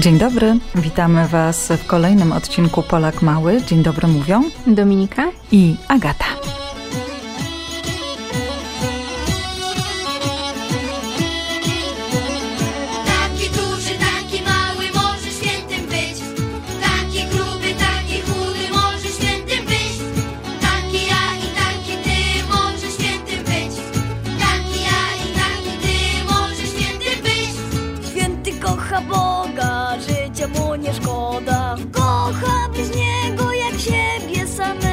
Dzień dobry, witamy Was w kolejnym odcinku Polak Mały. Dzień dobry mówią Dominika i Agata. summer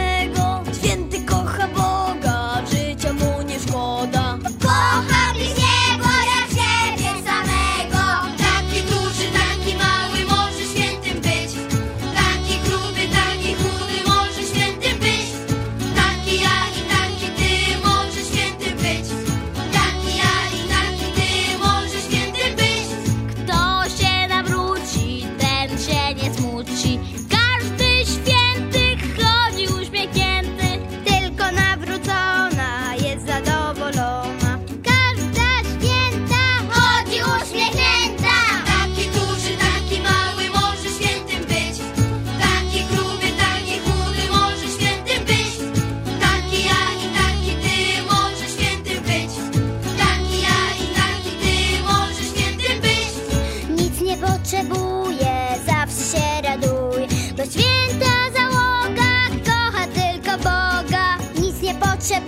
Sẽ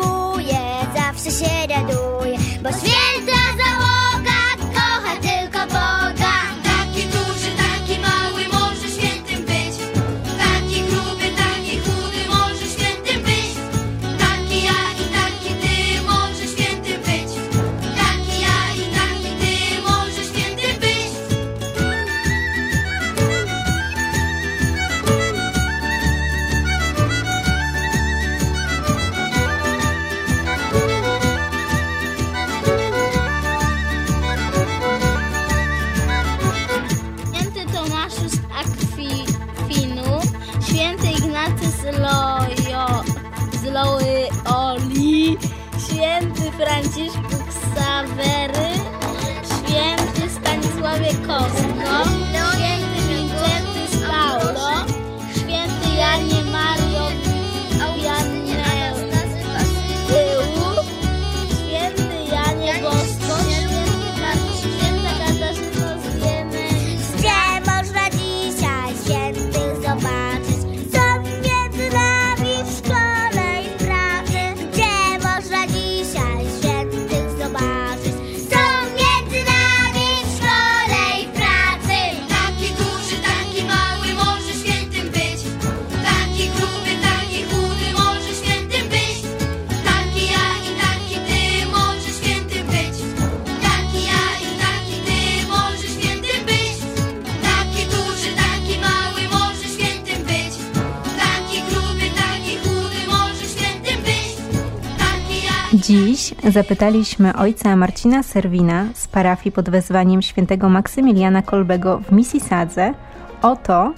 Dziś zapytaliśmy ojca Marcina Serwina z parafii pod wezwaniem świętego Maksymiliana Kolbego w Mississadze o to,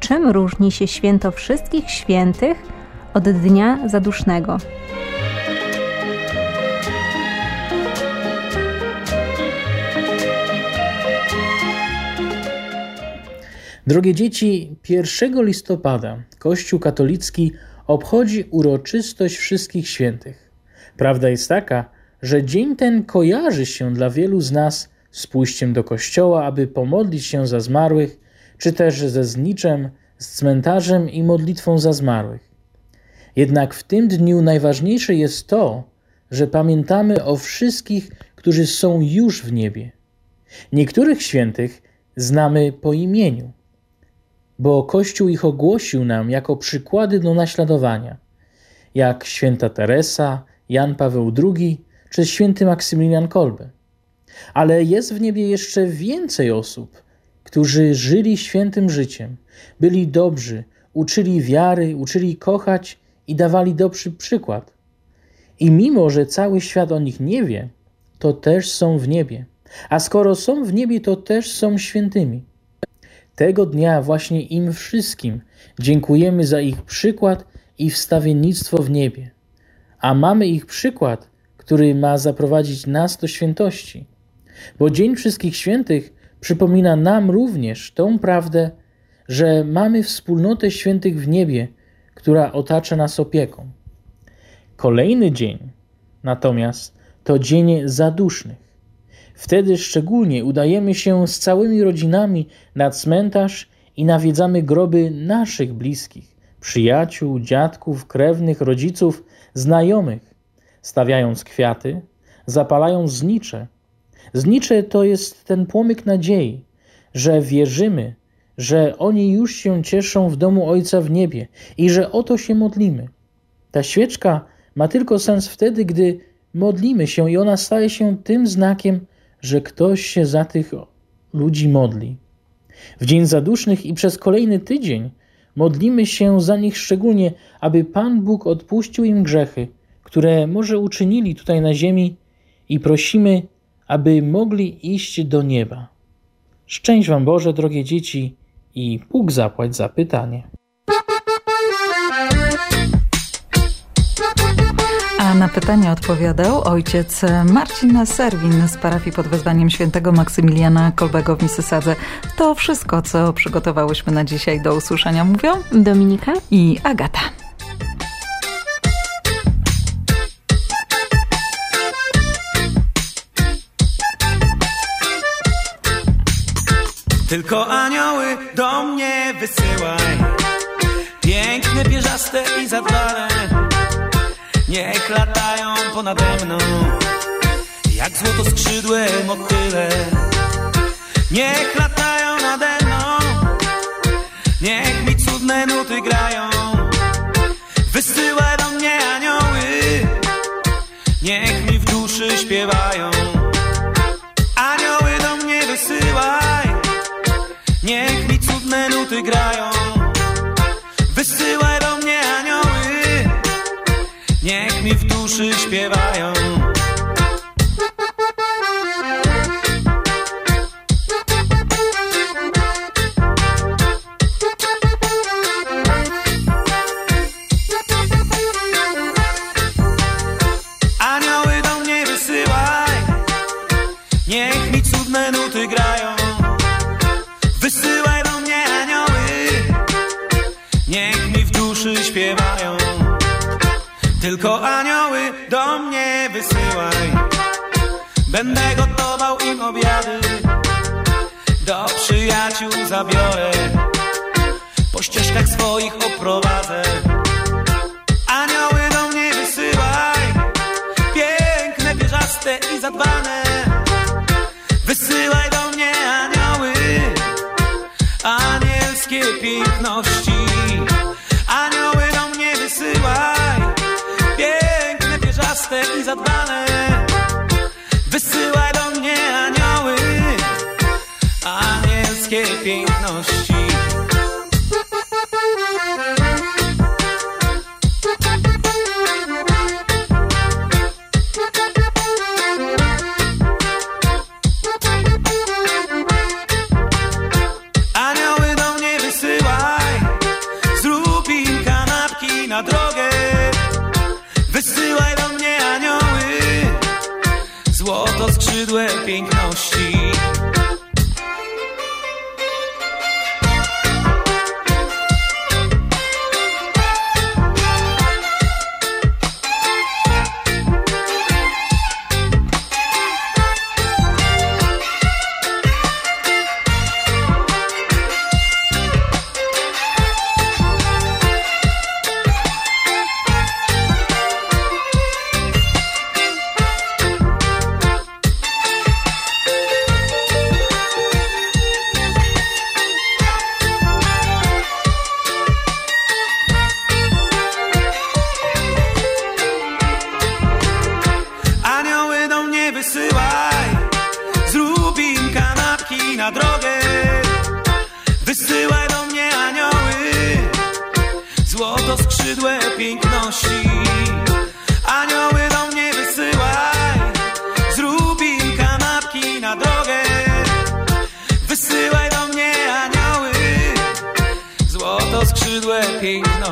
czym różni się święto wszystkich świętych od Dnia Zadusznego. Drogie dzieci, 1 listopada Kościół katolicki obchodzi uroczystość wszystkich świętych. Prawda jest taka, że dzień ten kojarzy się dla wielu z nas z pójściem do kościoła, aby pomodlić się za zmarłych, czy też ze zniczem, z cmentarzem i modlitwą za zmarłych. Jednak w tym dniu najważniejsze jest to, że pamiętamy o wszystkich, którzy są już w niebie. Niektórych świętych znamy po imieniu, bo Kościół ich ogłosił nam jako przykłady do naśladowania, jak święta Teresa, Jan Paweł II czy święty Maksymilian Kolbe. Ale jest w niebie jeszcze więcej osób, którzy żyli świętym życiem, byli dobrzy, uczyli wiary, uczyli kochać i dawali dobry przykład. I mimo, że cały świat o nich nie wie, to też są w niebie. A skoro są w niebie, to też są świętymi. Tego dnia właśnie im wszystkim dziękujemy za ich przykład i wstawiennictwo w niebie a mamy ich przykład, który ma zaprowadzić nas do świętości. Bo Dzień Wszystkich Świętych przypomina nam również tą prawdę, że mamy wspólnotę świętych w niebie, która otacza nas opieką. Kolejny dzień natomiast to dzień zadusznych. Wtedy szczególnie udajemy się z całymi rodzinami na cmentarz i nawiedzamy groby naszych bliskich, przyjaciół, dziadków, krewnych, rodziców, znajomych, stawiając kwiaty, zapalając znicze. Znicze to jest ten płomyk nadziei, że wierzymy, że oni już się cieszą w domu Ojca w niebie i że o to się modlimy. Ta świeczka ma tylko sens wtedy, gdy modlimy się i ona staje się tym znakiem, że ktoś się za tych ludzi modli. W dzień zadusznych i przez kolejny tydzień modlimy się za nich szczególnie, aby Pan Bóg odpuścił im grzechy, które może uczynili tutaj na ziemi i prosimy, aby mogli iść do nieba. Szczęść Wam Boże, drogie dzieci, i Bóg zapłać za pytanie. A na pytanie odpowiadał ojciec Marcin Serwin z parafii pod wezwaniem świętego Maksymiliana Kolbego w Misysadze. To wszystko, co przygotowałyśmy na dzisiaj do usłyszenia. Mówią Dominika i Agata. Tylko anioły do mnie wysyłaj Piękne, pierzaste i zadbane Niech latają ponade mną Jak złoto skrzydłe motyle Niech latają nade duszy do mnie wysyłaj. Niech mi cudne nuty grają. Wysyłaj do mnie anioły. Niech mi w duszy śpiewają. Tylko anioły Będę gotował im obiady. Do przyjaciół zabiorę. Po ścieżkach swoich oprowadzę. Anioły do mnie wysyłaj. Piękne, pierzaste i zadbane. Wysyłaj do mnie anioły. Anielskie piękności. Anioły do mnie wysyłaj, piękne, pierzaste i zadbane. Piękności. Anioły do mnie wysyłaj. Zrób im kanapki na drogę. Wysyłaj do mnie anioły. Złoto skrzydłe piękności skrzydłe piękności. Anioły do mnie wysyłaj Zrób im kanapki na drogę. Wysyłaj do mnie anioły Złoto skrzydłe piękności.